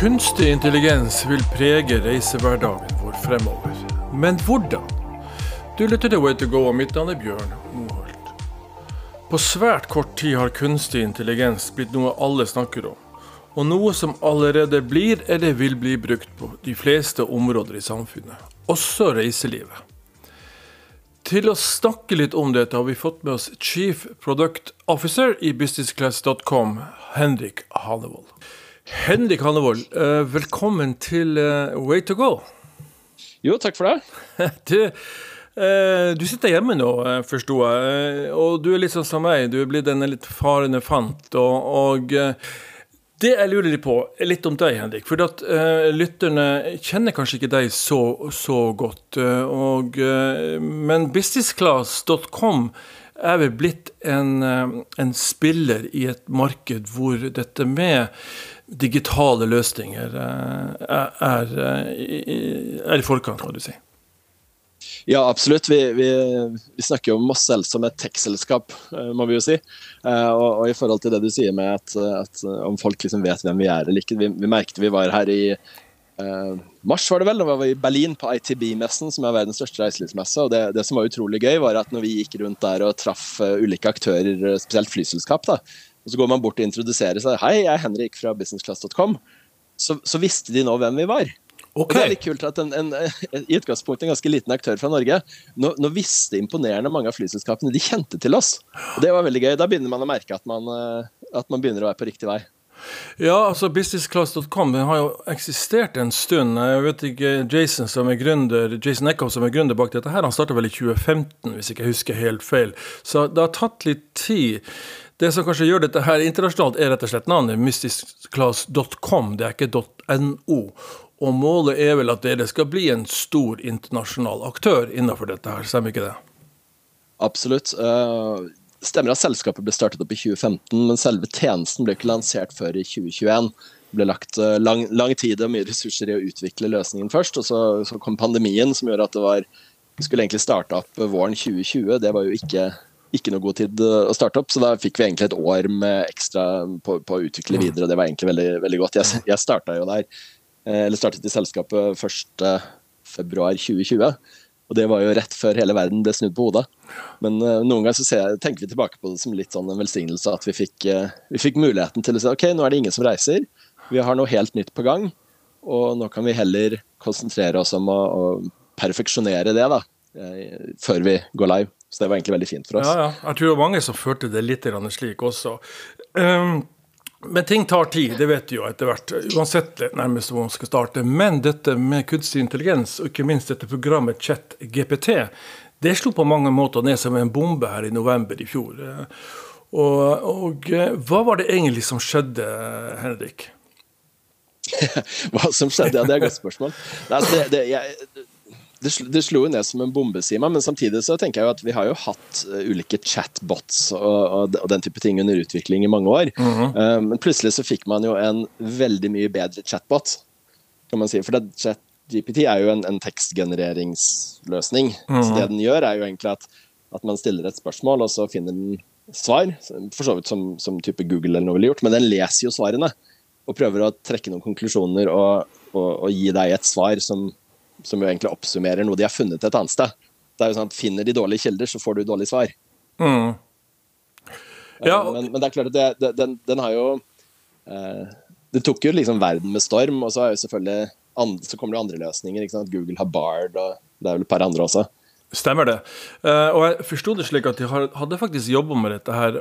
Kunstig intelligens vil prege reisehverdagen vår fremover. Men hvordan? Du lytter til Way to go, og mitt navn er Bjørn Moholt. På svært kort tid har kunstig intelligens blitt noe alle snakker om. Og noe som allerede blir eller vil bli brukt på de fleste områder i samfunnet. Også reiselivet. Til å snakke litt om dette har vi fått med oss Chief Product Officer i businessclass.com, Henrik Hanevold. Henrik Hannevold, eh, velkommen til eh, Way to go. Jo, takk for det. Du, eh, du sitter hjemme nå, forsto jeg. Og du er litt sånn som meg, du er blitt en litt farende fant. Og, og det jeg lurer litt på, er litt om deg, Henrik. For at uh, lytterne kjenner kanskje ikke deg så, så godt. Og, men businessclass.com er vel blitt en, en, spiller i et marked hvor dette med digitale løsninger er, er, er, i forkant, kan du si. Ja, absolutt. Vi, vi, vi snakker jo om oss selv som et tech-selskap, eh, må vi jo si. Eh, og, og, i forhold til det du sier med at, at om folk liksom vet hvem vi er eller ikke. Vi, vi merket vi var her i eh, mars, var det vel, da var vi i Berlin på ITB-messen, som er verdens største reiselivsmesse. og det, det, som var utrolig gøy, var at når vi gikk rundt der og traff ulike aktører, spesielt flyselskap, da, og så går man bort og introduserer seg. 'Hei, jeg er Henrik fra businessclass.com.' Så, så, visste de nå hvem vi var. Okay. Og det er litt kult at en, en, i utgangspunktet en ganske liten aktør fra Norge nå, nå, visste imponerende mange av flyselskapene de kjente til oss. Og Det var veldig gøy. Da begynner man å merke at man, eh, at man begynner å være på riktig vei. Ja, altså businessclass.com har jo eksistert en stund. Jeg vet ikke, Jason som er gründer, Jason Eckhoff som er gründer bak dette her, han starta vel i 2015, hvis ikke jeg husker helt feil. Så det har tatt litt tid. Det som kanskje gjør dette her internasjonalt, er rett og slett navnet mysticclass.com. Det er ikke .no. Og målet er vel at dere skal bli en stor internasjonal aktør innenfor dette her, stemmer ikke det? Absolutt. Stemmer at selskapet ble startet opp i 2015, men selve tjenesten ble ikke lansert før i 2021. Det ble lagt uh, lang, lang, tid og mye ressurser i å utvikle løsningen først, og så, så kom pandemien som gjorde at det var skulle egentlig starte opp våren 2020. Det var jo ikke ikke noe god tid eh, å starte opp, så da fikk vi egentlig et år med ekstra på, på å utvikle mm. videre. og Det var egentlig veldig, veldig godt. Jeg, jeg starta jo der, eh, eller startet i selskapet 1.2.2020. Og det var jo rett før hele verden ble snudd på hodet. Men uh, noen ganger så jeg, tenker vi tilbake på det som litt sånn en velsignelse at vi fikk, uh, vi fikk muligheten til å si ok, nå er det ingen som reiser. Vi har noe helt nytt på gang. Og nå kan vi heller konsentrere oss om å, å perfeksjonere det da, uh, før vi går live. Så det var egentlig veldig fint for oss. Ja, ja. Jeg tror det var mange som følte det litt slik også. Um, men ting tar tid, det vet du jo etter hvert. Uansett nærmest hvor man skal starte. Men dette med kunstig intelligens, og ikke minst dette programmet ChatGPT, det slo på mange måter ned som en bombe her i november i fjor. Og, og hva var det egentlig som skjedde, Henrik? hva som skjedde? Ja, det er et godt spørsmål. Altså, det, det, jeg, det, det slo jo ned som en bombe, Sima, men samtidig så tenker jeg jo at vi har jo hatt uh, ulike chatbots og, og, og, den type ting under utvikling i mange år. Mm -hmm. uh, men plutselig så fikk man jo en veldig mye bedre chatbot, kan man si. For det, ChatGPT er jo en, en tekstgenereringsløsning. Mm -hmm. Så det den gjør, er jo egentlig at, at, man stiller et spørsmål, og så finner den svar. For så vidt som, som type Google eller noe ville gjort, men den leser jo svarene. Og prøver å trekke noen konklusjoner og, og, og gi deg et svar som som jo egentlig oppsummerer noe de har funnet et annet sted. Det er jo sånn at Finner de dårlige kilder, så får du dårlige svar. Mm. Ja. Men, men, det er klart at det, den, den, har jo eh, Det tok jo liksom verden med storm, og så, er jo selvfølgelig andre, så kommer det andre løsninger. Google har Bard, og det er vel et par andre også. Stemmer det. Uh, og jeg forsto det slik at de hadde faktisk jobba med dette her,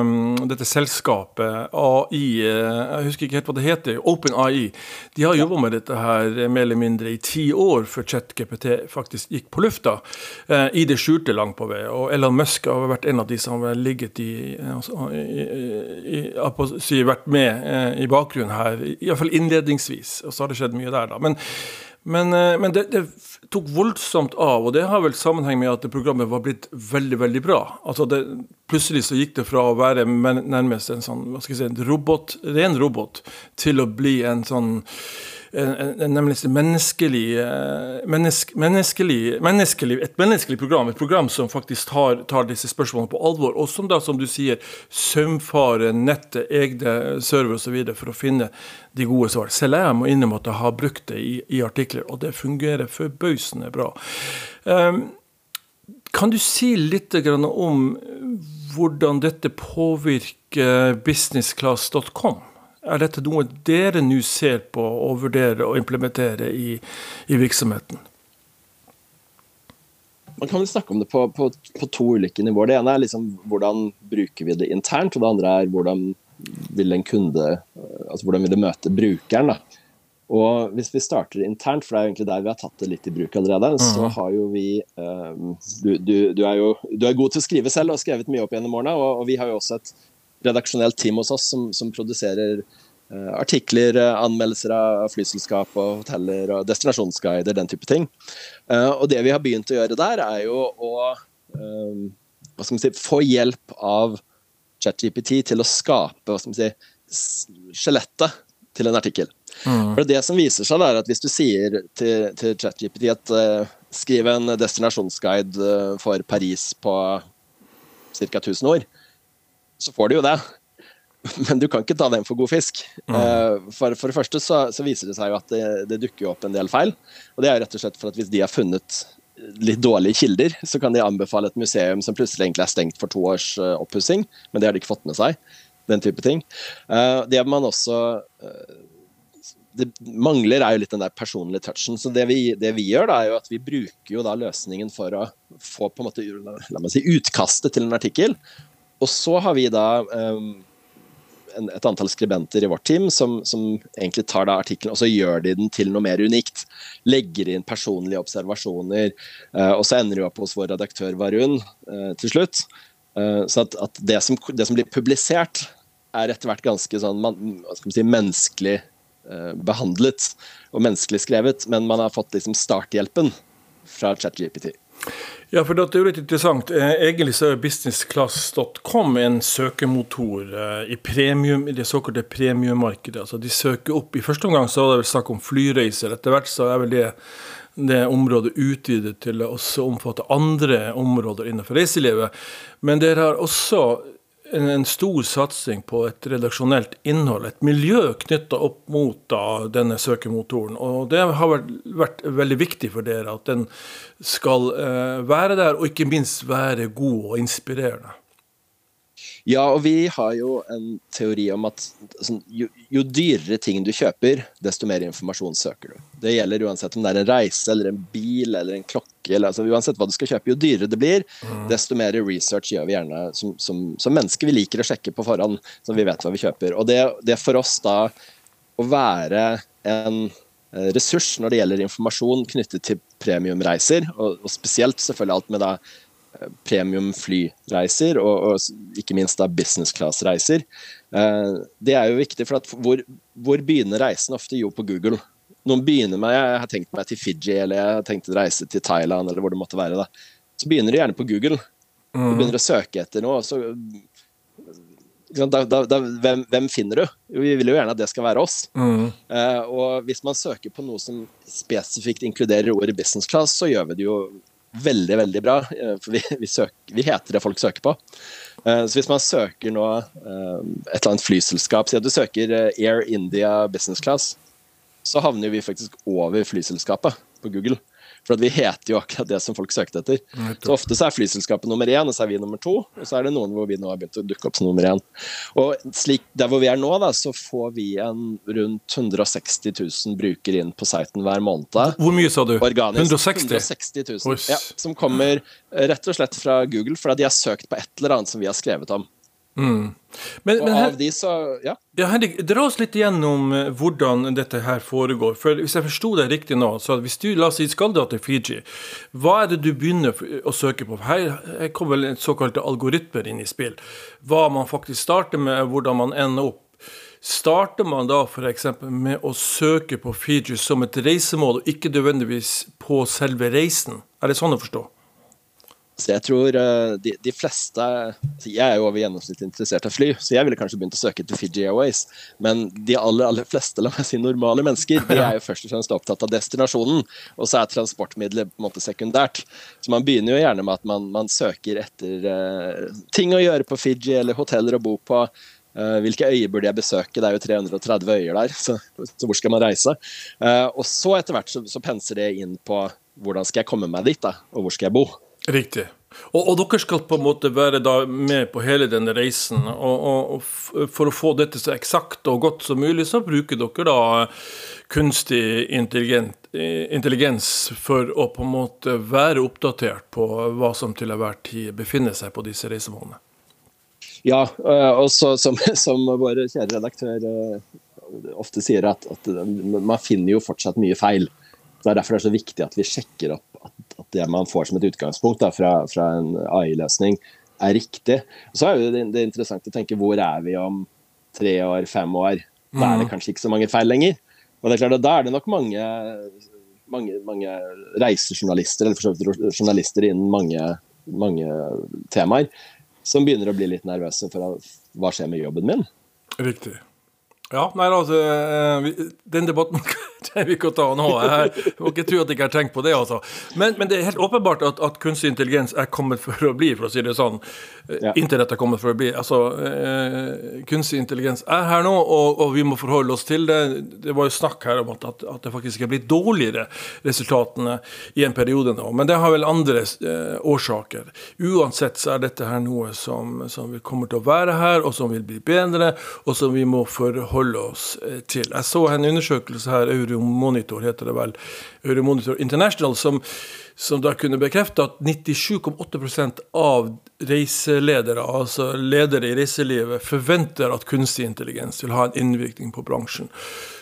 um, dette selskapet AI uh, Jeg husker ikke helt hva det heter. OpenAI. De har jobba med dette her mer eller mindre i ti år før ChatGPT faktisk gikk på lufta. I det skjulte langt på vei. Og Elon Musk har vært en av de som har ligget i, altså, i, i, i vært med i bakgrunnen her, iallfall innledningsvis. Og så har det skjedd mye der, da. Men men, eh, men det, det, tok voldsomt av, og det har vel sammenheng med at programmet var blitt veldig veldig bra. Altså det, Plutselig så gikk det fra å være nærmest en sånn, hva skal jeg si, en robot, ren robot til å bli en sånn nemlig menneskelig, menneske, menneskelig, menneskelig, et menneskelig program. Et program som faktisk tar, tar, disse spørsmålene på alvor. Og som da, som du sier, sømfare nettet, egne server osv. for å finne de gode svar. Selv jeg må innrømme at jeg har brukt det i, i artikler, og det fungerer forbausende bra. Um, kan du si litt om hvordan dette påvirker businessclass.com? Er dette noe dere nå ser på og vurderer å implementere i, i virksomheten? Man kan jo snakke om det på, på, på, to ulike nivåer. Det ene er liksom hvordan bruker vi det internt, og det andre er hvordan vil en kunde altså hvordan vil det møte brukeren. da. Og Hvis vi starter internt, for det er jo egentlig der vi har tatt det litt i bruk allerede, mm. så har jo vi um, du, du, du, er jo du er god til å skrive selv og har skrevet mye opp gjennom årene. Og, og vi har jo også et redaksjonelt team hos oss som, som produserer uh, artikler, uh, anmeldelser av flyselskap og hoteller og destinasjonsguider, den type ting. Uh, og det vi har begynt å gjøre der, er jo å um, hva skal man si, få hjelp av ChatGPT til å skape hva skal man si, skjelettet til en artikkel. Mm. For Det som viser seg, er at hvis du sier til, til ChatGPT at uh, skriv en destinasjonsguide for Paris på ca. 1000 ord, så får du jo det. Men du kan ikke ta den for god fisk. Mm. Uh, for, for, det første så, så, viser det seg jo at det, det, dukker opp en del feil. Og det er rett og slett for at hvis de har funnet litt dårlige kilder, så kan de anbefale et museum som plutselig egentlig er stengt for to års uh, oppussing, men det har de ikke fått med seg. Den type ting. Uh, det man også det mangler, er jo litt den der personlige touchen. Så det vi, det vi, gjør, da, er jo at vi bruker jo da løsningen for å få på en måte, la meg si, utkastet til en artikkel, og så har vi da um, en, et antall skribenter i vårt team som, som egentlig tar da artikkelen og så gjør de den til noe mer unikt. Legger inn personlige observasjoner. Uh, og så ender de opp hos vår redaktør Varun uh, til slutt. Uh, så at, at det, som, det, som, blir publisert, er etter hvert ganske sånn man, si, menneskelig behandlet og menneskelig skrevet, men man har fått liksom starthjelpen fra ChatGPT. Ja, for det er jo litt interessant. Eh, egentlig så er businessclass.com en søkemotor eh, i, premium, det såkalte premiummarkedet. Altså de søker opp I første omgang så var det vel snakk om flyreiser. Etter hvert så er vel det, det området utvidet til å også omfatte andre områder innenfor reiselivet. Men dere har også en, stor satsing på et redaksjonelt innhold, et miljø knytta opp mot da, denne søkemotoren. Og det har vært, vært, veldig viktig for dere at den skal eh, være der, og ikke minst være god og inspirerende. Ja, og vi har jo en teori om at sånn, jo, jo, dyrere ting du kjøper, desto mer informasjon søker du. Det gjelder uansett om det er en reise eller en bil eller en klokke. Eller, altså, uansett hva du skal kjøpe, jo dyrere det blir, mm. desto mer research gjør vi gjerne som, som, som, mennesker. Vi liker å sjekke på forhånd, så vi vet hva vi kjøper. Og det, det for oss da å være en eh, ressurs når det gjelder informasjon knyttet til premiumreiser, og, og spesielt selvfølgelig alt med da premium flyreiser, og, og ikke minst da business class-reiser. Eh, det er jo viktig, for hvor, hvor, begynner reisen ofte? Jo, på Google. Noen begynner med jeg har tenkt meg til Fiji, eller jeg har tenkt å reise til Thailand, eller hvor det måtte være. da. Så begynner du gjerne på Google. Du mm. begynner å søke etter noe. så da, da, da, hvem, hvem, finner du? Vi vil jo gjerne at det skal være oss. Mm. Eh, og hvis man søker på noe som spesifikt inkluderer ordet business class, så gjør vi det jo veldig, veldig bra. Eh, for vi, vi, søker, vi, heter det folk søker på. Eh, så hvis man søker nå eh, et eller annet flyselskap, si at du søker Air India Business Class, så havner vi faktisk over flyselskapet på Google. For vi heter jo akkurat det som folk søkte etter. Så Ofte så er flyselskapet nummer én, og så er vi nummer to. Og så er det noen hvor vi nå har begynt å dukke opp som nummer én. Og slik, Der hvor vi er nå, da, så får vi en rundt 160 000 brukere inn på siten hver måned. Hvor mye sa du? Organisk. 160? 160 000. Ja, som kommer rett og slett fra Google, fordi de har søkt på et eller annet som vi har skrevet om. Mm. Men, men her, de så, ja. ja Henrik, dra oss litt igjennom eh, hvordan dette her foregår. For Hvis jeg forsto deg riktig nå, så hvis du la oss si skal dra til Fiji, hva er det du begynner å søke på? Her kommer vel såkalte algoritmer inn i spill. Hva man faktisk starter med, hvordan man ender opp. Starter man da f.eks. med å søke på Fiji som et reisemål, og ikke nødvendigvis på selve reisen? Er det sånn å forstå? Så jeg tror uh, de, de, fleste Jeg er jo over gjennomsnittet interessert av fly, så jeg ville kanskje begynt å søke til Fiji Airways. Men de aller aller fleste la meg si, normale mennesker de er jo først og fremst opptatt av destinasjonen. Og så er transportmidler på en måte sekundært. Så man begynner jo gjerne med at man, man søker etter uh, ting å gjøre på Fiji, eller hoteller å bo på. Uh, hvilke øyer burde jeg besøke? Det er jo 330 øyer der, så, så hvor skal man reise? og så etter hvert så, så penser det inn på hvordan skal jeg komme meg dit, da, og hvor skal jeg bo? Riktig. Og, og, dere skal på en måte være med på hele denne reisen. Og, og, for å få dette så eksakt og godt som mulig, så bruker dere da kunstig intelligens for å på en måte være oppdatert på hva som til enhver tid befinner seg på disse reisemålene. Ja, eh, og som, som vår kjære redaktør eh, ofte sier, at, at man finner jo fortsatt mye feil. Det er derfor det er så viktig at vi sjekker opp at, det man får som et utgangspunkt da, fra, fra, en AI-løsning, er riktig. Så er det, det er interessant å tenke hvor er vi om tre år, fem år? Da er det mm. kanskje ikke så mange feil lenger. Og det er klart at Da er det nok mange, mange, mange reisejournalister, eller for så vidt journalister innen mange, mange temaer, som begynner å bli litt nervøse for hva skjer med jobben min. Riktig. Ja, nei, altså, eh, Den debatten trenger vi ikke å ta nå. Jeg må ikke tro at jeg ikke har tenkt på det. altså. Men, men det er helt åpenbart at, at, kunstig intelligens er kommet for å bli, for å si det sånn. Ja. Internett er kommet for å bli. Altså, eh, Kunstig intelligens er her nå, og, og, vi må forholde oss til det. Det var jo snakk her om at, at, det faktisk er blitt dårligere, resultatene, i en periode nå. Men det har vel andre eh, årsaker. Uansett så er dette her noe som, som kommer til å være her, og som vil bli bedre, og som vi må forholde oss eh, til. Jeg så en undersøkelse her, Euromonitor heter det vel, Euromonitor International, som, som da kunne bekrefte at 97,8% av reiseledere, altså ledere i reiselivet, forventer at kunstig intelligens vil ha en innvirkning på bransjen.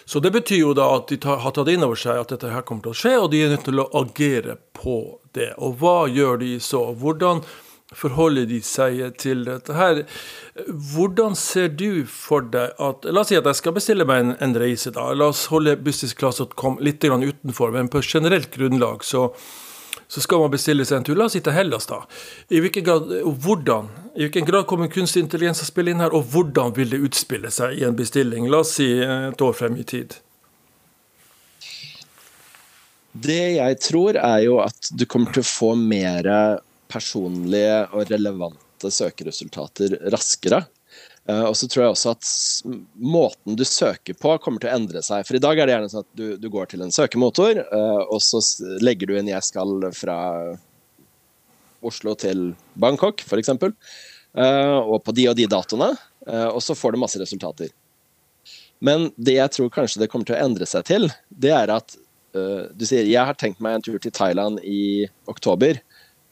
Så det betyr jo da at de tar, har tatt inn over seg at dette her kommer til å skje, og de er nødt til å agere på det. Og hva gjør de så? Hvordan forholder de seg til dette her. Hvordan ser du for deg at La oss si at jeg skal bestille meg en, en reise. da, La oss holde businessclass.com litt utenfor, men på generelt grunnlag så, så, skal man bestille seg en tur. La oss si til Hellas, da. I hvilken grad, hvordan, I hvilken grad kommer kunstig intelligens å spille inn her, og hvordan vil det utspille seg i en bestilling? La oss si et år frem i tid. Det jeg tror, er jo at du kommer til å få mer personlige og relevante søkeresultater raskere. Uh, og så tror jeg også at måten du søker på, kommer til å endre seg. For i dag er det gjerne sånn at du, du går til en søkemotor, uh, og så legger du inn 'jeg skal fra Oslo til Bangkok', f.eks. Uh, og på de og de datoene. Og så får du masse resultater. Men det jeg tror kanskje det kommer til å endre seg til, det er at du sier 'jeg har tenkt meg en tur til Thailand i oktober'.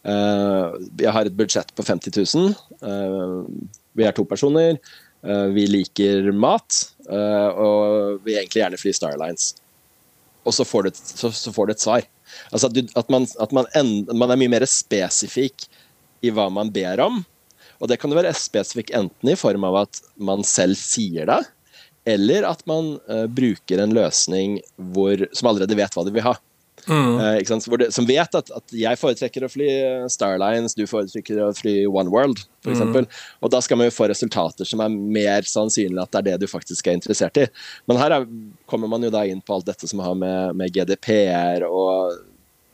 Eh, jeg har et budsjett på 50 000. Eh, vi er to personer. Eh, vi liker mat, og vi egentlig gjerne fly Starlines. Og så får du så, så får du et svar. Altså at, du, at, man, at man, en, man, er mye mer spesifikk i hva man ber om. Og det kan være spesifikk enten i form av at man selv sier det, eller at man uh, bruker en løsning hvor, som allerede vet hva de vil ha. Mm. Uh, det, som vet at, at, jeg foretrekker å fly Starlines, du foretrekker å fly One World, f.eks. Mm. Og da skal man jo få resultater som er mer sannsynlig at det er det du faktisk er interessert i. Men her er, kommer man jo da inn på alt dette som har med, med GDPR og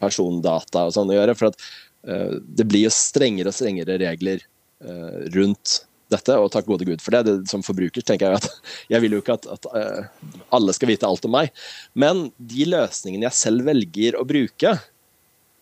persondata og sånn å gjøre. For at uh, det blir jo strengere og strengere regler uh, rundt dette, og takk gode gud for det. det. Som forbruker tenker jeg at jeg vil jo ikke at, at uh, alle skal vite alt om meg. Men de løsningene jeg selv velger å bruke,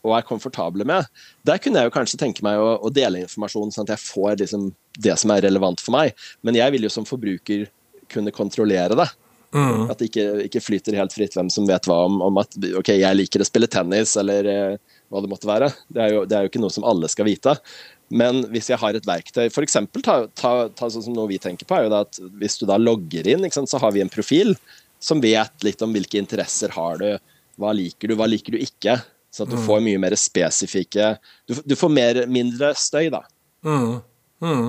og er komfortable med, der kunne jeg jo kanskje tenke meg å, å dele informasjon, sånn at jeg får liksom det som er relevant for meg. Men jeg vil jo som forbruker kunne kontrollere det. Mm. At det ikke, ikke, flyter helt fritt hvem som vet hva om, om, at ok, jeg liker å spille tennis, eller uh, hva det måtte være. Det er, jo, det er jo ikke noe som alle skal vite. Men hvis jeg har et verktøy F.eks. Ta, ta, ta sånn som noe vi tenker på, er jo at hvis du da logger inn, sant, så har vi en profil som vet litt om hvilke interesser har du, hva liker du, hva liker du ikke. Så at du mm. får mye mer spesifikke Du, du får mer, mindre støy, da. Mm. Mm.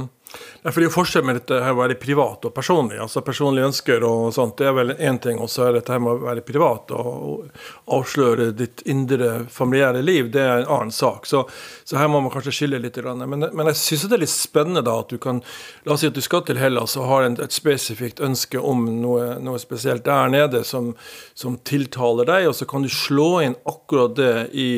Ja, for Det er jo forskjell med dette her å være privat og personlig. altså Personlige ønsker og sånt, det er vel én ting. Og så er dette her med å være privat og avsløre ditt indre familiære liv, det er en annen sak. Så, så her må man kanskje skille litt. Men, men jeg syns det er litt spennende da at du kan La oss si at du skal til Hellas og har en, et spesifikt ønske om noe, noe spesielt der nede som, som tiltaler deg, og så kan du slå inn akkurat det i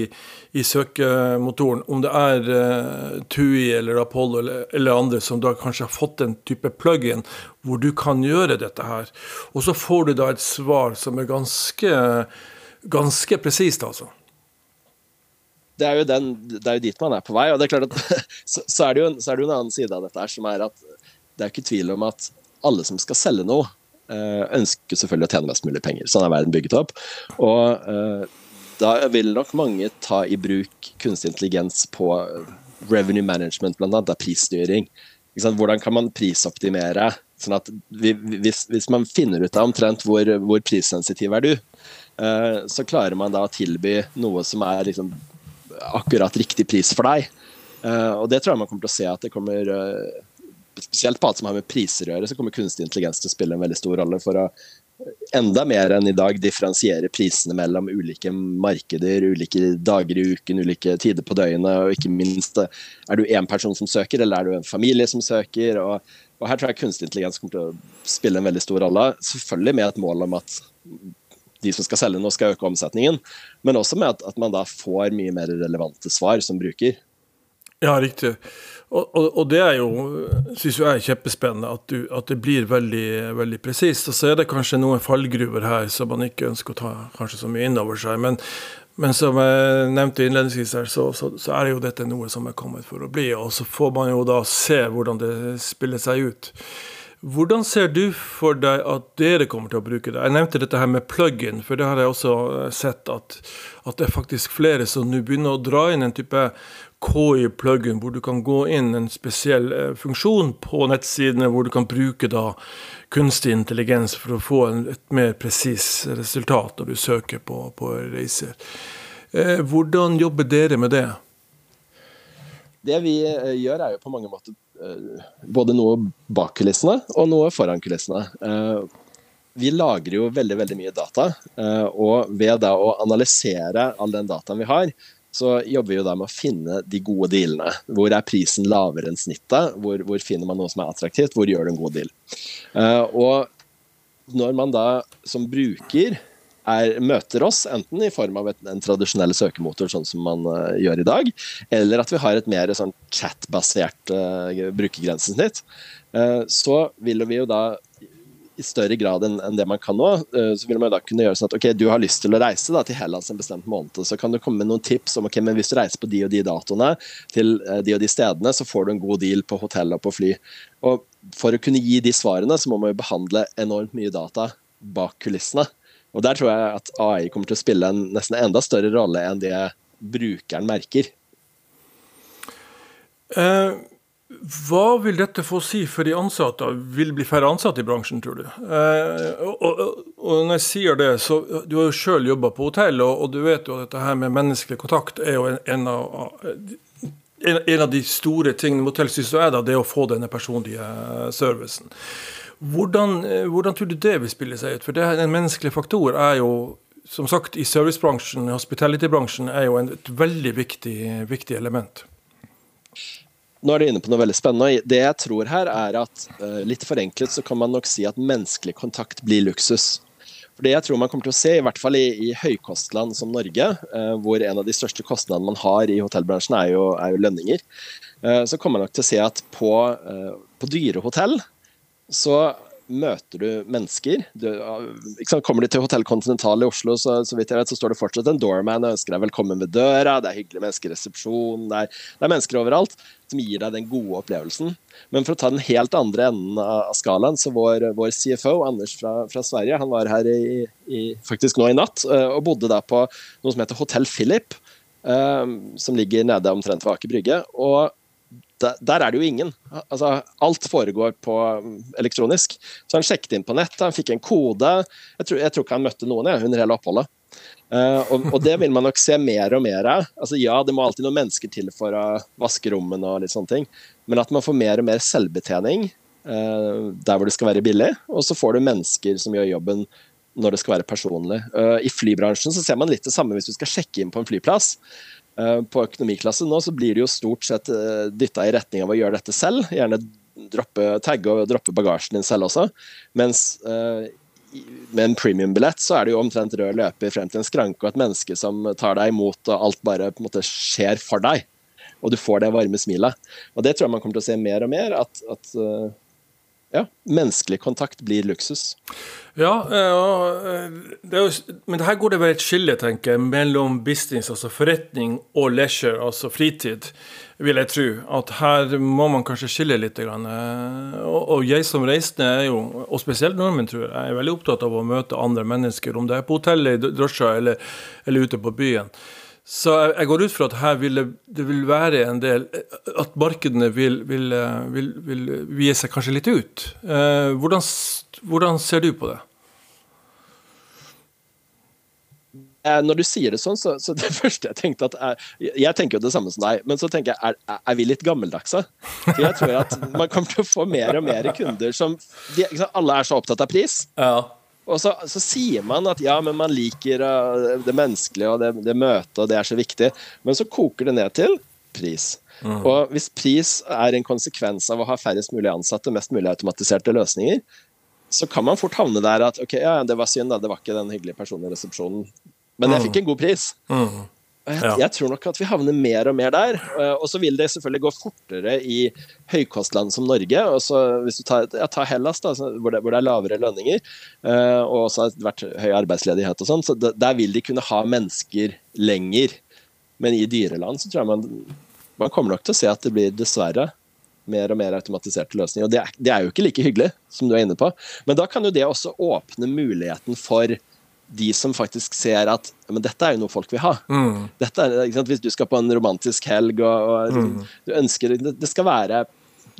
i søkemotoren, om det er uh, TUI eller Apollo eller, eller, andre som da kanskje har fått en type plug-in hvor du kan gjøre dette her. Og så får du da et svar som er ganske, ganske presist, altså. Det er, den, det er, jo dit man er på vei. og det er klart at så, så, er jo, så, er det jo, en annen side av dette her, som er at det er ikke tvil om at alle som skal selge noe, eh, ønsker selvfølgelig å tjene mest mulig penger. Sånn er verden bygget opp. Og uh, da vil nok mange ta i bruk kunstig intelligens på revenue management, annet, prisstyring. Hvordan kan man prisoptimere? sånn at hvis, hvis, man finner ut av omtrent hvor, hvor prissensitiv er du, eh, så klarer man da å tilby noe som er liksom akkurat riktig pris for deg. Eh, og det tror jeg man kommer til å se at det kommer eh, Spesielt på alt som har med priser å gjøre, så kommer kunstig intelligens til å spille en veldig stor rolle for å enda mer enn i dag differensiere prisene mellom ulike markeder, ulike dager i uken, ulike tider på døgnet, og ikke minst er du én person som søker, eller er du en familie som søker? og, og Her tror jeg kunstig intelligens kommer til å spille en veldig stor rolle. Selvfølgelig med et mål om at de som skal selge nå, skal øke omsetningen, men også med at, at man da får mye mer relevante svar som bruker. Ja, riktig. Og, og, og, det er jo, syns jeg er kjempespennende, at, du, at, det blir veldig, veldig presist. Og så er det kanskje noen fallgruver her som man ikke ønsker å ta kanskje så mye inn over seg. Men, men som jeg nevnte innledningsvis her, så, så, så, er jo dette noe som er kommet for å bli. Og så får man jo da se hvordan det spiller seg ut. Hvordan ser du for deg at dere kommer til å bruke det? Jeg nevnte dette her med plug-in, for det har jeg også sett at, at det er faktisk flere som nå begynner å dra inn en type KI-pluggen, hvor du kan gå inn en spesiell eh, funksjon på nettsidene, hvor du kan bruke da kunstig intelligens for å få et mer presis resultat når du søker på, på reiser. Eh, hvordan jobber dere med det? Det vi eh, gjør, er jo på mange måter både noe bak kulissene og noe foran kulissene. Vi lagrer jo veldig veldig mye data, og ved da å analysere all den dataen vi har, så jobber vi jo da med å finne de gode dealene. Hvor er prisen lavere enn snittet? Hvor, hvor finner man noe som er attraktivt? Hvor gjør du en god deal? Uh, og når man da som bruker er, møter oss, enten i form av et, en tradisjonell søkemotor, sånn som man uh, gjør i dag, eller at vi har et mer sånn chat-basert uh, brukergrensesnitt, så vil vi jo da i større grad enn, en det man kan nå, eh, så vil man da kunne gjøre sånn at ok, du har lyst til å reise da, til Hellas en bestemt måned, så kan du komme med noen tips om ok, men hvis du reiser på de og de datoene til eh, de og de stedene, så får du en god deal på hotell og på fly. Og For å kunne gi de svarene, så må man jo behandle enormt mye data bak kulissene. Og Der tror jeg at AI kommer til å spille en nesten enda større rolle enn det brukeren merker. Uh hva vil dette få si for de ansatte? Vil det bli færre ansatte i bransjen, tror du? Eh, og, og, når jeg sier det, så Du har jo sjøl jobba på hotell, og, og, du vet jo at dette her med menneskelig kontakt er jo en, en, av, en, en av, de store tingene med hotell syns jeg da, det er å få denne personlige servicen. Hvordan, hvordan, tror du det vil spille seg ut? For det, en menneskelig faktor er jo som sagt, i servicebransjen, hospitality-bransjen, er jo et veldig viktig, viktig element. Nå er du inne på noe veldig spennende. Det jeg tror her, er at uh, litt forenklet så kan man nok si at menneskelig kontakt blir luksus. For det jeg tror man kommer til å se, i hvert fall i, i høykostland som Norge, uh, hvor en av de største kostnadene man har i hotellbransjen er jo, er jo lønninger, uh, så kommer man nok til å se at på, på dyre hotell så møter du mennesker. Du, kommer du til Hotell Continental i Oslo, så, så, vet, så står det fortsatt en doorman og ønsker deg velkommen ved døra. Det er hyggelige mennesker i resepsjonen. Det, det er, mennesker overalt som gir deg den gode opplevelsen. Men for å ta den helt andre enden av skalaen, så vår, vår CFO, Anders fra, fra, Sverige, han var her i, i, faktisk nå i natt eh, og bodde da på noe som heter Hotell Philip. Um, som ligger nede omtrent ved Aker Brygge. Og der, er det jo ingen. Altså, alt foregår på um, elektronisk. Så han sjekket inn på nett, han fikk en kode. Jeg tror, jeg tror ikke han møtte noen jeg, under hele oppholdet. Uh, og, og, det vil man nok se mer og mer av. Altså, ja, det må alltid noen mennesker til for å vaske rommene, og litt sånne ting, men at man får mer og mer selvbetjening uh, der hvor det skal være billig. Og så får du mennesker som gjør jobben når det skal være personlig. Uh, I flybransjen så ser man litt det samme hvis du skal sjekke inn på en flyplass. På økonomiklasse nå så blir det jo stort sett uh, dytta i retning av å gjøre dette selv. Gjerne droppe, tagge og droppe bagasjen din selv også. Mens med en premiumbillett så er det jo omtrent rød løper frem til en skranke og et menneske som tar deg imot, og alt bare på en måte skjer for deg. Og du får det varme smilet. Og det tror jeg man kommer til å se mer og mer. at, at eh, ja, menneskelig kontakt blir luksus. Ja, eh, det jo, men her går det vel et skille, tenker jeg, mellom business, altså forretning, og leisure, altså fritid vil jeg tro. At her må man kanskje skille litt. Eh, og jeg som reisende er jo, og spesielt nordmenn, tror jeg, er veldig opptatt av å møte andre mennesker. Om det er på hotellet, i drosja eller, eller ute på byen. Så jeg går ut fra at her vil det, vil være en del At markedene vil, vil, vil, vil vie seg kanskje litt ut. Eh, hvordan, hvordan ser du på det? Eh, når du sier det sånn, så, så det første jeg tenkte at er, Jeg tenker jo det samme som deg, men så tenker jeg er, er vi litt gammeldagse? Jeg tror at man kommer til å få mer og mer kunder som de, Alle er så opptatt av pris. Ja. Og så, så, sier man at ja, men man liker uh, det menneskelige og det, det møtet, og det er så viktig. Men så koker det ned til pris. Mm. Og hvis pris er en konsekvens av å ha færrest mulig ansatte, mest mulig automatiserte løsninger, så kan man fort havne der at ok, ja, det var synd, da, det var ikke den hyggelige personen i resepsjonen men jeg fikk en god pris. Mm. Jeg, jeg, tror nok at vi havner mer og mer der. Eh, og så vil det selvfølgelig gå fortere i høykostland som Norge. og så Hvis du tar, ja, tar Hellas, da, hvor, det, hvor, det, er lavere lønninger, eh, og også har vært høy arbeidsledighet og sånn, så der vil de kunne ha mennesker lenger. Men i dyreland så tror jeg man, man kommer nok til å se at det blir dessverre mer og mer automatiserte løsninger. Og det er, det er jo ikke like hyggelig, som du er inne på. Men da kan jo det også åpne muligheten for de som faktisk ser at men dette er jo noe folk vil ha. Mm. Er, Hvis du skal på en romantisk helg og, og mm. du ønsker det, det, skal være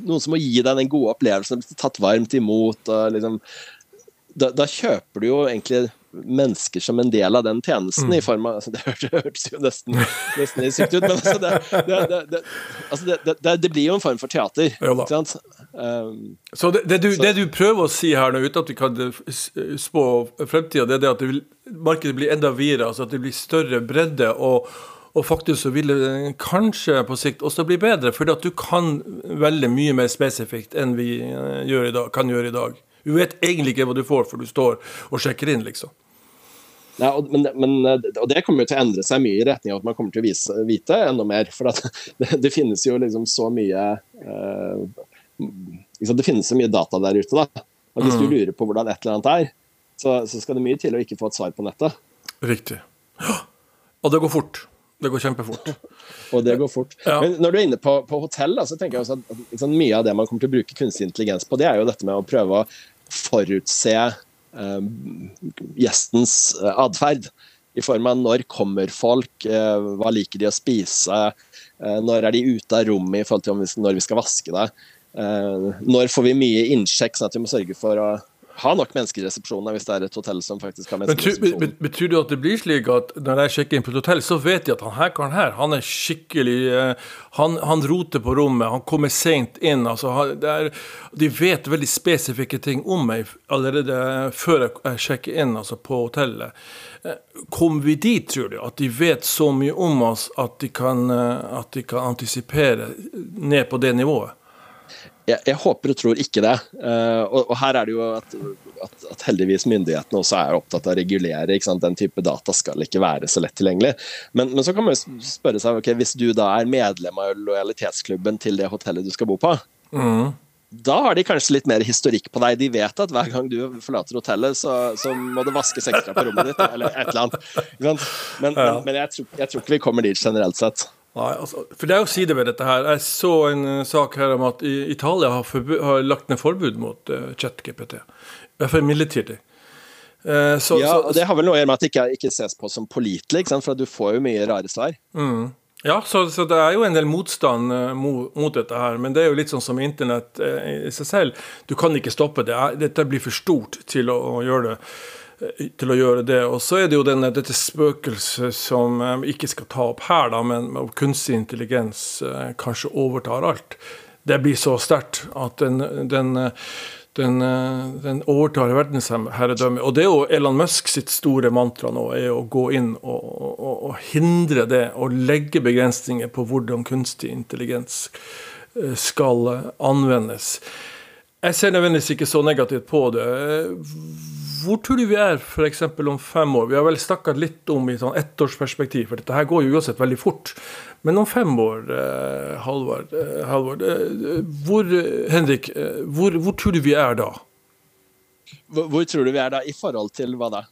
noen som må gi deg den gode opplevelsen, tatt varmt imot. og liksom, da, da, kjøper du jo egentlig mennesker som en del av den tjenesten, mm. i form av altså, Det hørtes jo nesten, nesten sykt ut, men altså, det, det, altså det, blir jo en form for teater. ikke sant? Um, så, det, du, så det, du, prøver å si her nå, uten at vi kan spå fremtida, det er det at vil, markedet blir enda videre, altså at det blir større bredde. og og faktisk så vil det kanskje på sikt også bli bedre, fordi at du kan veldig mye mer spesifikt enn vi gjør i dag, kan gjøre i dag. Du vet egentlig ikke hva du får før du står og sjekker inn, liksom. Nei, og, men, men, og, det kommer jo til å endre seg mye i retning av at man kommer til å vise, vite enda mer. For det, det, finnes jo liksom så mye uh, Det finnes så mye data der ute. da. Og Hvis mm. du lurer på hvordan et eller annet er, så, så, skal det mye til å ikke få et svar på nettet. Riktig. Og det går fort. Det går kjempefort. og det går fort. Ja. Men når du er inne på, på hotell, så tenker jeg også at liksom, mye av det man kommer til å bruke kunstig intelligens på, det er jo dette med å prøve å forutse eh, gjestens eh, atferd. I form av når kommer folk, eh, hva liker de å spise, eh, når er de ute av rommet i forhold til vi, når vi skal vaske det. Eh, når får vi mye innsjekk, sånn at vi må sørge for å ha nok mennesker i resepsjonen hvis det er et hotell som faktisk har mennesker i resepsjonen. Betyr det at det blir slik at når jeg sjekker inn på et hotell, så vet de at han her karen her, han er skikkelig eh, han, han, roter på rommet, han kommer seint inn. altså er, De vet veldig spesifikke ting om meg allerede før jeg sjekker inn altså på hotellet. Eh, kommer vi dit, tror du? At de vet så mye om oss at de kan, eh, at de kan antisipere ned på det nivået? Jeg, jeg, håper og tror ikke det. Uh, og, og, her er det jo at, at, at, heldigvis myndighetene også er opptatt av å regulere. Den type data skal ikke være så lett tilgjengelig. Men, men så kan man jo spørre seg, okay, hvis du da er medlem av lojalitetsklubben til det hotellet du skal bo på, mm. da har de kanskje litt mer historikk på deg. De vet at hver gang du forlater hotellet, så, så må det vaskes ekstra på rommet ditt, eller et eller annet. Men, men, men jeg, tror, jeg tror ikke vi kommer dit generelt sett. Nei, altså, for Det er jo sider ved dette her. Jeg så en uh, sak her om at Italia har, har lagt ned forbud mot uh, ChatGPT. I hvert fall midlertidig. Uh, så, ja, og Det har vel noe å gjøre med at det ikke, ikke ses på som pålitelig, for du får jo mye rare svar. Mm. Ja, så, så, det er jo en del motstand uh, mot, mot, dette her. Men det er jo litt sånn som internett uh, i seg selv. Du kan ikke stoppe det. Dette blir for stort til å, å gjøre det. Til å gjøre det. Og så er det jo denne, dette spøkelset som vi ikke skal ta opp her, da, men kunstig intelligens kanskje overtar alt. Det blir så sterkt at den, den den, den, overtar verdensherredømmet. Og det er jo Elon Musk sitt store mantra nå, er å gå inn og, og, og hindre det. Og legge begrensninger på hvordan kunstig intelligens skal anvendes. Jeg ser nødvendigvis ikke så negativt på det. Hvor tror du vi er f.eks. om fem år? Vi har vel snakka litt om i sånn ettårsperspektiv, for dette her går jo uansett veldig fort. Men om fem år, eh, Halvard, eh, Halvard eh, hvor, Henrik, eh, hvor, hvor, tror du vi er da? Hvor, hvor, tror du vi er da, i forhold til hva da?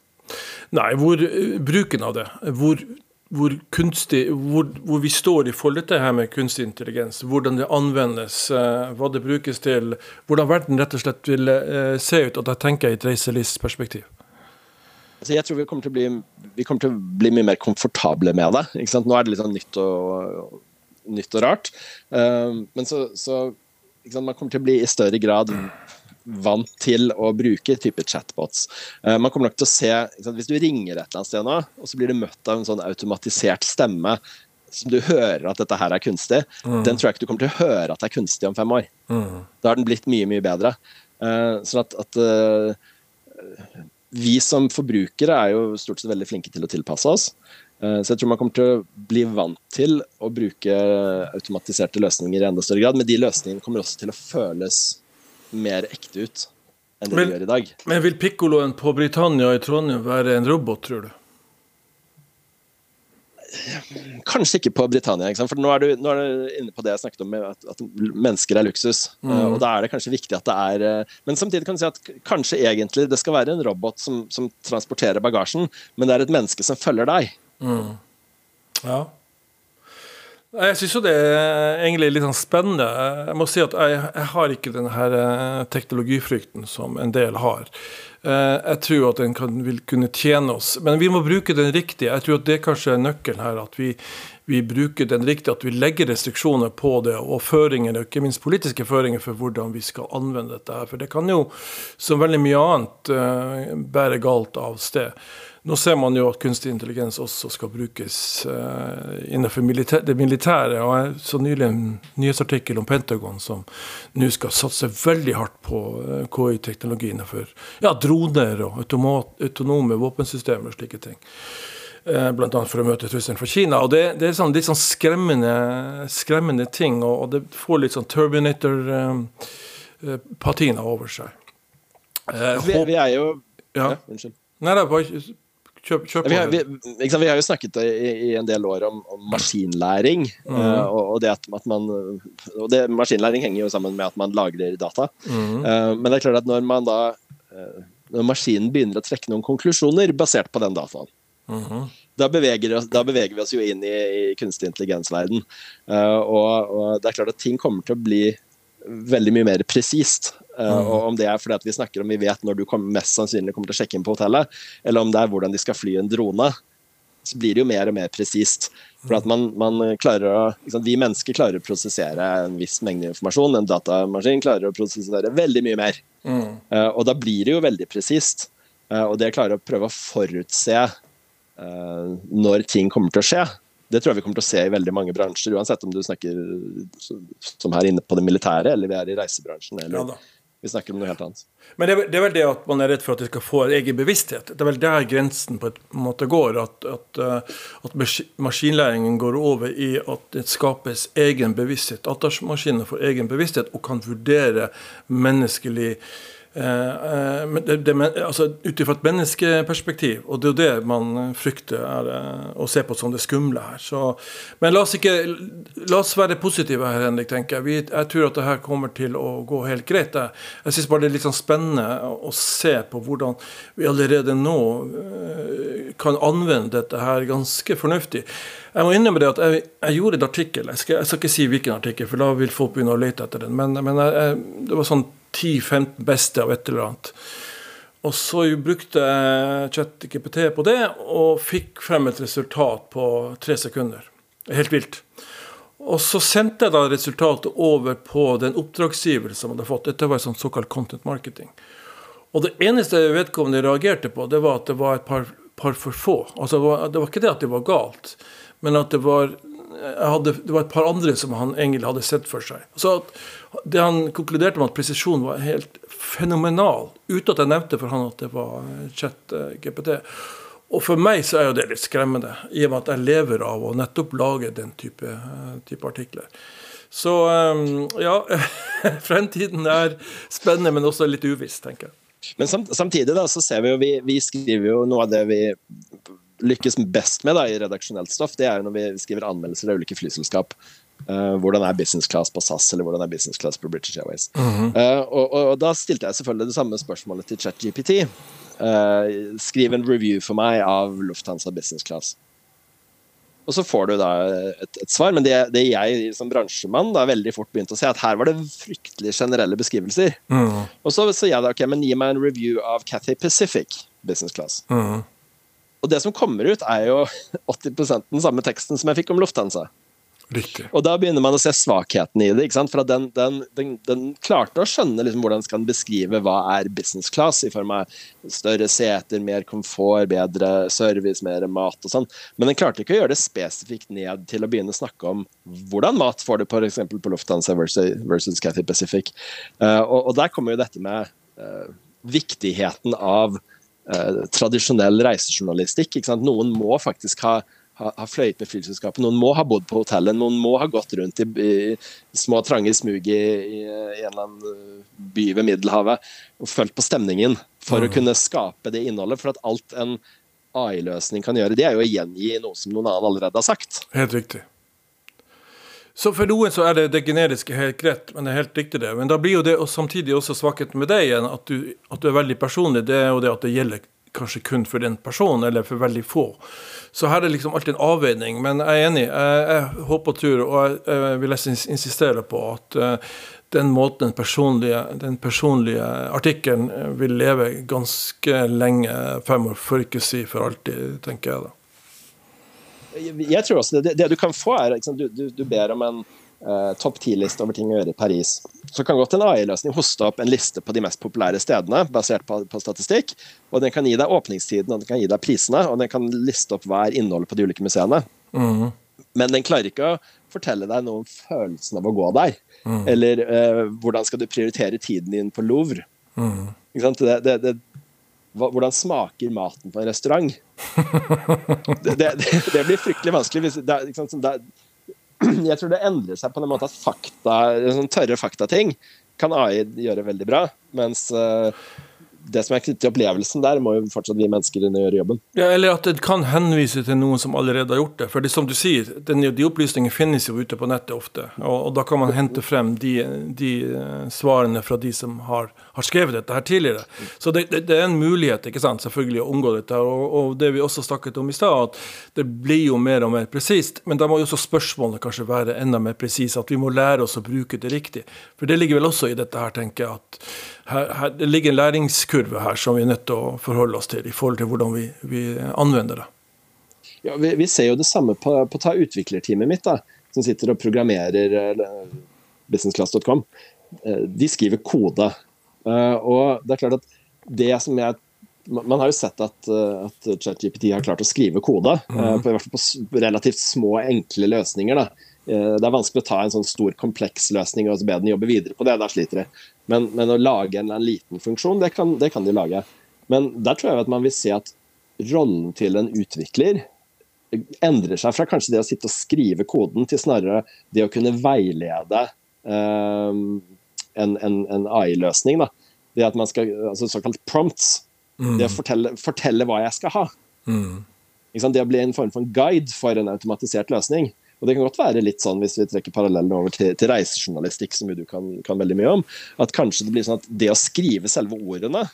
Nei, hvor eh, bruken av det. Hvor hvor, kunstig, hvor, hvor, vi står i forhold til det her med kunstig intelligens. Hvordan det anvendes, eh, hva det brukes til. Hvordan verden rett og slett vil eh, se ut. Og da tenker jeg i et reiselivsperspektiv. Altså jeg tror vi kommer, bli, vi kommer, til å bli, mye mer komfortable med det. Nå er det litt sånn nytt og, nytt og rart. Uh, men så, så man kommer til å bli i større grad vant til å bruke type chatbots. Uh, man kommer nok til å se, Hvis du ringer et eller annet sted nå, og så blir du møtt av en sånn automatisert stemme som du hører at dette her er kunstig, mm. den tror jeg ikke du kommer til å høre at det er kunstig om fem år. Mm. Da har den blitt mye, mye bedre. Uh, sånn at, at uh, vi som forbrukere er jo stort sett veldig flinke til å tilpasse oss. Så jeg tror man kommer til å bli vant til å bruke automatiserte løsninger i enda større grad. Men de løsningene kommer også til å føles mer ekte ut enn det men, de gjør i dag. Men vil pikkoloen på Britannia i Trondheim være en robot, tror du? Kanskje ikke på Britannia. Ikke for nå er, du, nå er, du, inne på det jeg snakket om, at, at mennesker er luksus. Mm. Uh, og Da er det kanskje viktig at det er uh, Men samtidig kan du si at kanskje egentlig det skal være en robot som, som transporterer bagasjen, men det er et menneske som følger deg. Mm. Ja. Jeg syns jo det er egentlig litt sånn spennende. Jeg må si at jeg, jeg har ikke den her eh, teknologifrykten som en del har. Eh, jeg tror at den kan, vil kunne tjene oss, men vi må bruke den riktig. Jeg tror at det kanskje er nøkkelen her. At vi, vi bruker den riktig, at vi legger restriksjoner på det, og føringer, ikke minst politiske føringer for hvordan vi skal anvende dette. her. For det kan jo, som veldig mye annet, eh, bære galt av sted. Nå ser man jo at kunstig intelligens også skal brukes uh, innenfor det militære. og Jeg så nylig en nyhetsartikkel om Pentagon som nå skal satse veldig hardt på eh, KI-teknologi innenfor ja, droner og autonome våpensystemer og slike ting. Uh, Bl.a. for å møte trusselen fra Kina. og Det, det er sånn, litt sånn skremmende, skremmende ting, og, det får litt sånn Terminator-patina over seg. Vi, vi, er jo ja. ja unnskyld. Nei, det er bare Kjøp, kjøp vi, har, vi, vi, har, jo snakket i, i en del år om, om maskinlæring. Mm. Uh, og, det at, at man og det, Maskinlæring henger jo sammen med at man lagrer data. Mm. Uh, men det er klart at når man da uh, Når maskinen begynner å trekke noen konklusjoner basert på den dataen, mm. da, beveger, da, beveger, vi oss jo inn i, i kunstig intelligens-verden. Og, og, det er klart at ting kommer til å bli veldig mye mer presist. Uh, og Om det er fordi at vi snakker om vi vet når du kommer, mest sannsynlig kommer til å sjekke inn på hotellet, eller om det er hvordan de skal fly en drone, så blir det jo mer og mer presist. For at man, man klarer å, liksom, Vi mennesker klarer å prosessere en viss mengde informasjon. En datamaskin klarer å prosessere veldig mye mer. Mm. Uh, og da blir det jo veldig presist. Uh, og det klarer å prøve å forutse når ting kommer til å skje, det tror jeg vi kommer til å se i veldig mange bransjer, uansett om du snakker som her inne på det militære, eller vi er i reisebransjen, eller ja, vi snakker om noe helt annet. Men det er, det er, vel det at man er redd for at de skal få egen bevissthet. Det er vel der grensen på en måte går. At, at, eh, at maskinlæringen går over i at det skapes egen bevissthet. At maskiner får egen bevissthet og kan vurdere menneskelig Eh, eh, det, det, altså, Ut ifra et menneskeperspektiv, og det er jo det man frykter er, eh, å se på som det skumle her. Så, men la oss, ikke, la oss være positive her, Henrik. tenker Jeg Vi, Jeg tror at det her kommer til å gå helt greit. Jeg, jeg syns bare det er litt sånn spennende å, se på hvordan vi allerede nå kan anvende dette her ganske fornuftig. Jeg må innrømme det at jeg, jeg gjorde et artikkel. Jeg skal, jeg skal, ikke si hvilken artikkel, for da vil folk begynne å lete etter den. Men, men jeg, det var sånn 10-15 beste av et eller annet. Og så brukte jeg ChatGPT på det, og fikk frem et resultat på tre sekunder. Helt vilt. Og så sendte jeg da resultatet over på den oppdragsgiver som hadde fått. Dette var sånn såkalt content marketing. Og det eneste vedkommende reagerte på, det var at det var et par, par for få. Altså, det var, ikke det at det var galt, men at det var hadde, det var et par andre som han egentlig hadde sett for seg. Så det Han konkluderte med at presisjonen var helt fenomenal, uten at jeg nevnte for han at det var chat GPT. Og for meg så er jo det litt skremmende, i og med at jeg lever av å nettopp lage den type, type artikler. Så ja, fremtiden er spennende, men også litt uviss, tenker jeg. Men samtidig da, så ser vi jo vi, vi skriver jo noe av det vi lykkes best med da, i redaksjonelt stoff, det er jo når vi skriver anmeldelser av ulike flyselskap. Uh, hvordan er business class på SAS, eller hvordan er business class på British Airways. Mm -hmm. uh, og, og, og, da stilte jeg selvfølgelig det samme spørsmålet til ChatGPT. Uh, skriv en review for meg av Lufthansa business class. Og så får du da et, et svar, men det, det, jeg som bransjemann da veldig fort begynte å se, at her var det fryktelig generelle beskrivelser. Mm. Og så sier jeg da ok, men gi meg en review av Cathay Pacific business class. Mm. Og det som kommer ut, er jo 80 den samme teksten som jeg fikk om Lufthansa. Riktig. Og da begynner man å se svakheten i det. For den, den, den, den, klarte å skjønne liksom hvordan den skal beskrive hva er business class, i form av større seter, mer komfort, bedre service, mer mat og sånn. Men den klarte ikke å gjøre det spesifikt ned til å begynne å snakke om hvordan mat får du f.eks. på Lufthansa versus, versus Cathy Pacific. Uh, og, og, der kommer jo dette med uh, viktigheten av eh, tradisjonell reisejournalistikk. Noen må faktisk ha, har ha fløyet med flyselskapet, noen må ha bodd på hotellet, noen må ha gått rundt i, i små, trange smug i, i, i, en eller annen eh, by ved Middelhavet og følt på stemningen for mm. å kunne skape det innholdet. For at alt en AI-løsning kan gjøre, det er jo å gjengi noe som noen annen allerede har sagt. Helt riktig. Så For noen så er det det generiske helt greit, men det er helt riktig det. Men da blir jo det og samtidig også svakheten med deg igjen, at du, at du, er veldig personlig. Det er jo det at det gjelder kanskje kun for den personen, eller for veldig få. Så her er det liksom alltid en avveining. Men jeg er enig. Jeg, jeg håper og tror, og jeg, jeg vil insistere på at uh, den måten den personlige, den personlige artikkelen eh, vil leve ganske lenge fremover, for ikke å si for alltid, tenker jeg da jeg tror også det, det du kan få, er liksom, du, du, du, ber om en uh, topp ti-liste over ting å gjøre i Paris. Så kan godt en AI-løsning hoste opp en liste på de mest populære stedene, basert på, på, statistikk. og Den kan gi deg åpningstiden og den kan gi deg prisene, og den kan liste opp hva er innholdet på de ulike museene. Mm. Men den klarer ikke å fortelle deg noe om følelsen av å gå der. Mm. Eller uh, hvordan skal du prioritere tiden din på Louvre. Mm. Det, det, det, hvordan smaker maten på en restaurant? Det, det, det blir fryktelig vanskelig. Det, jeg tror det endrer seg på den måten at fakta, sånn tørre faktating kan AI gjøre veldig bra. Mens uh, det som er knyttet til opplevelsen der, må jo fortsatt vi mennesker gjøre jobben. Ja, Eller at det kan henvise til noen som allerede har gjort det. For det som du sier, den, de opplysningene finnes jo ute på nettet ofte. Og, og da kan man hente frem de, de uh, svarene fra de som har, har, skrevet dette her tidligere. Så det, det, det, er en mulighet ikke sant, selvfølgelig å omgå dette. Og, og det vi også snakket om i stad, at det blir jo mer og mer presist. Men da må jo også spørsmålene kanskje være enda mer presise. At vi må lære oss å bruke det riktig. For det ligger vel også i dette her, tenker jeg. at her, her, det ligger en læringskurve her som vi er nødt til å forholde oss til i forhold til hvordan vi, vi anvender det. Ja, vi, vi, ser jo det samme på, på ta utviklerteamet mitt, da, som sitter og programmerer businessclass.com. Uh, de skriver kode. Uh, og det er klart at det som jeg man har jo sett at, at ChatGPT har klart å skrive kode, mm. på, på relativt små, enkle løsninger. Da. Det er vanskelig å ta en sånn stor, kompleks løsning og be den jobbe videre på det. Da sliter de. Men, men, å lage en, en liten funksjon, det kan, det kan, de lage. Men der tror jeg at man vil se at rollen til en utvikler endrer seg fra kanskje det å sitte og skrive koden, til snarere det å kunne veilede eh, en, en, en AI-løsning. Det at man skal, altså Såkalt prompts. Mm. Det å fortelle, fortelle, hva jeg skal ha. Mm. Det å bli en form for en guide for en automatisert løsning. Og Det kan godt være litt sånn, hvis vi trekker parallellen over til, til reisejournalistikk, som du kan, kan, veldig mye om, at kanskje det blir sånn at det å skrive selve ordene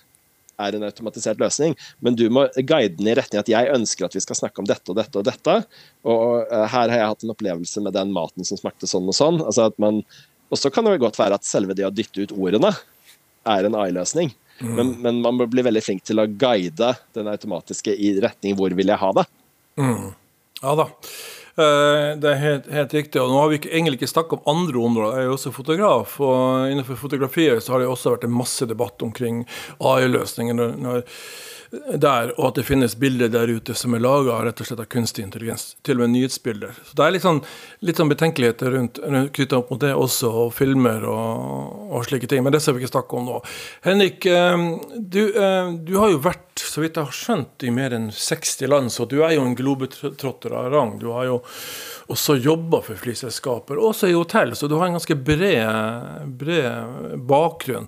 er en automatisert løsning, men du må guide den i retning at jeg ønsker at vi skal snakke om dette og dette og dette. Og uh, her har jeg hatt en opplevelse med den maten som smakte sånn og sånn. altså at man, Og så kan det godt være at selve det å dytte ut ordene er en AI-løsning. Mm. Men, men, man må bli veldig flink til å guide den automatiske i retning hvor vil jeg ha det. Mm. Ja da. Eh, det er helt, helt, riktig. og Nå har vi ikke, egentlig ikke snakket om andre områder. Jeg er jo også fotograf, og innenfor fotografiet så har det også vært en masse debatt omkring AI-løsninger. der, og at det finnes bilder der ute som er laga rett og slett av kunstig intelligens. Til og med nyhetsbilder. Så Det er litt sånn, litt sånn betenkeligheter rundt, knytta opp mot det også, og filmer og, og, slike ting. Men det skal vi ikke snakke om nå. Henrik, eh, du, eh, du, har jo vært, så vidt jeg har skjønt, i mer enn 60 land, så du er jo en globetrotter av rang. Du har jo også jobba for flyselskaper, også i hotell, så du har en ganske bred, bred bakgrunn.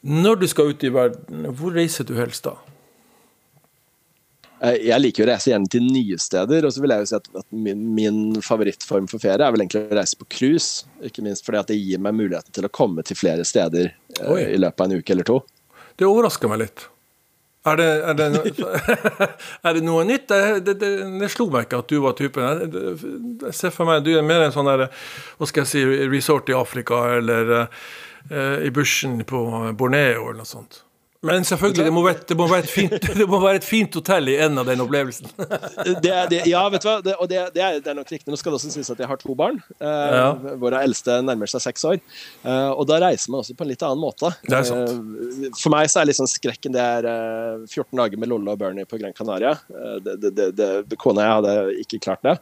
Når du skal ut i verden, hvor reiser du helst da? Eh, jeg liker å reise gjerne til nye steder. og så vil jeg jo si at min, min, favorittform for ferie er vel egentlig å reise på cruise. Ikke minst fordi at det gir meg muligheten til å komme til flere steder uh, i løpet av en uke eller to. Det overrasker meg litt. Er det, er det, er det noe nytt? Det, det, det, slo meg ikke at du var typen. Ser for meg du er mer en sånn der, hva skal jeg si, resort i Afrika eller uh, i bushen på Borneo eller noe sånt. Men selvfølgelig, det må, være, det, må fint, det må, være, et fint hotell i en av den opplevelsen. det, det, ja, vet du hva, det, og det, er, er, nok riktig. Nå skal det også sies at jeg har to barn. Eh, ja. Våre eldste nærmer seg seks år. Eh, og da reiser man også på en litt annen måte. Er. Eh, for meg så er liksom skrekken det er eh, 14 dager med Lolle og Bernie på Gran Canaria. Eh, det, Kona jeg hadde ikke klart det.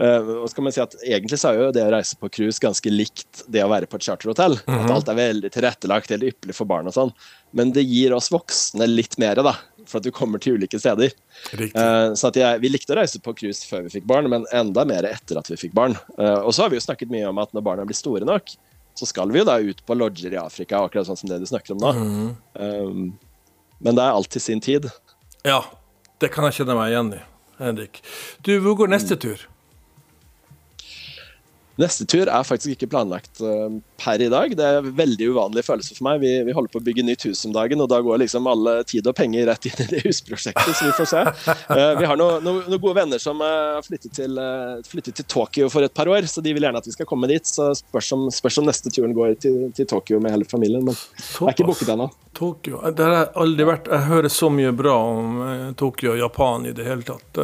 Eh, og så kan man si at Egentlig så er jo det å reise på cruise ganske likt det å være på et charterhotell. Mm -hmm. At alt er veldig tilrettelagt, helt ypperlig for barn og sånn men det gir oss voksne litt mer, da, for at du kommer til ulike steder. Uh, så jeg, Vi likte å reise på cruise før vi fikk barn, men enda mer etter at vi fikk barn. Uh, og så har vi jo snakket mye om at når barna blir store nok, så skal vi jo da ut på lodger i Afrika, akkurat sånn som det du snakker om nå. Mm. Um, men det er alltid sin tid. Ja, det kan jeg kjenne meg igjen i, Henrik. Du, hvor går neste mm. tur? Neste tur er faktisk ikke planlagt uh, per i dag. Det er en veldig uvanlig følelse for meg. Vi, vi, holder på å bygge nytt hus om dagen, og da går liksom alle tid og penger rett inn i det husprosjektet, så vi får se. Uh, vi har noen no, no gode venner som uh, har flyttet til, flyttet, til, Tokyo for et par år, så de vil gjerne at vi skal komme dit. Så spørs om, spørs om neste turen går til, til, Tokyo med hele familien, men det er ikke booket ennå. Tokyo. Det har aldri vært Jeg hører så mye bra om Tokyo og Japan i det hele tatt.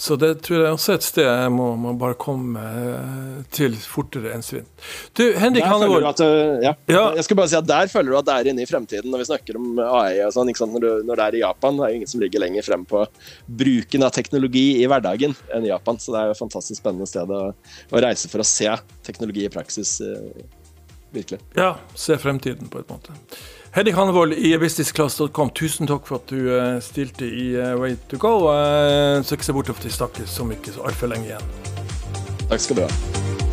Så det tror jeg også er et sted jeg må, må bare komme eh, til fortere enn svinn. Du, Henrik Hannevold eh, ja. ja. Jeg skal bare si at Der føler du at det er inne i fremtiden når vi snakker om AI og sånn. Når, når, det er i Japan. Det er jo ingen som ligger lenger frem på bruken av teknologi i hverdagen enn i Japan. Så det er jo et fantastisk spennende sted å, å reise for å se teknologi i praksis. Eh, virkelig. Ja, se fremtiden på et måte. Henrik Hannevold i businessclass.com, tusen takk for at du uh, stilte i uh, Way to go. Uh, så ikke se bort fra at vi snakkes så mye så altfor lenge igjen. Takk skal du ha.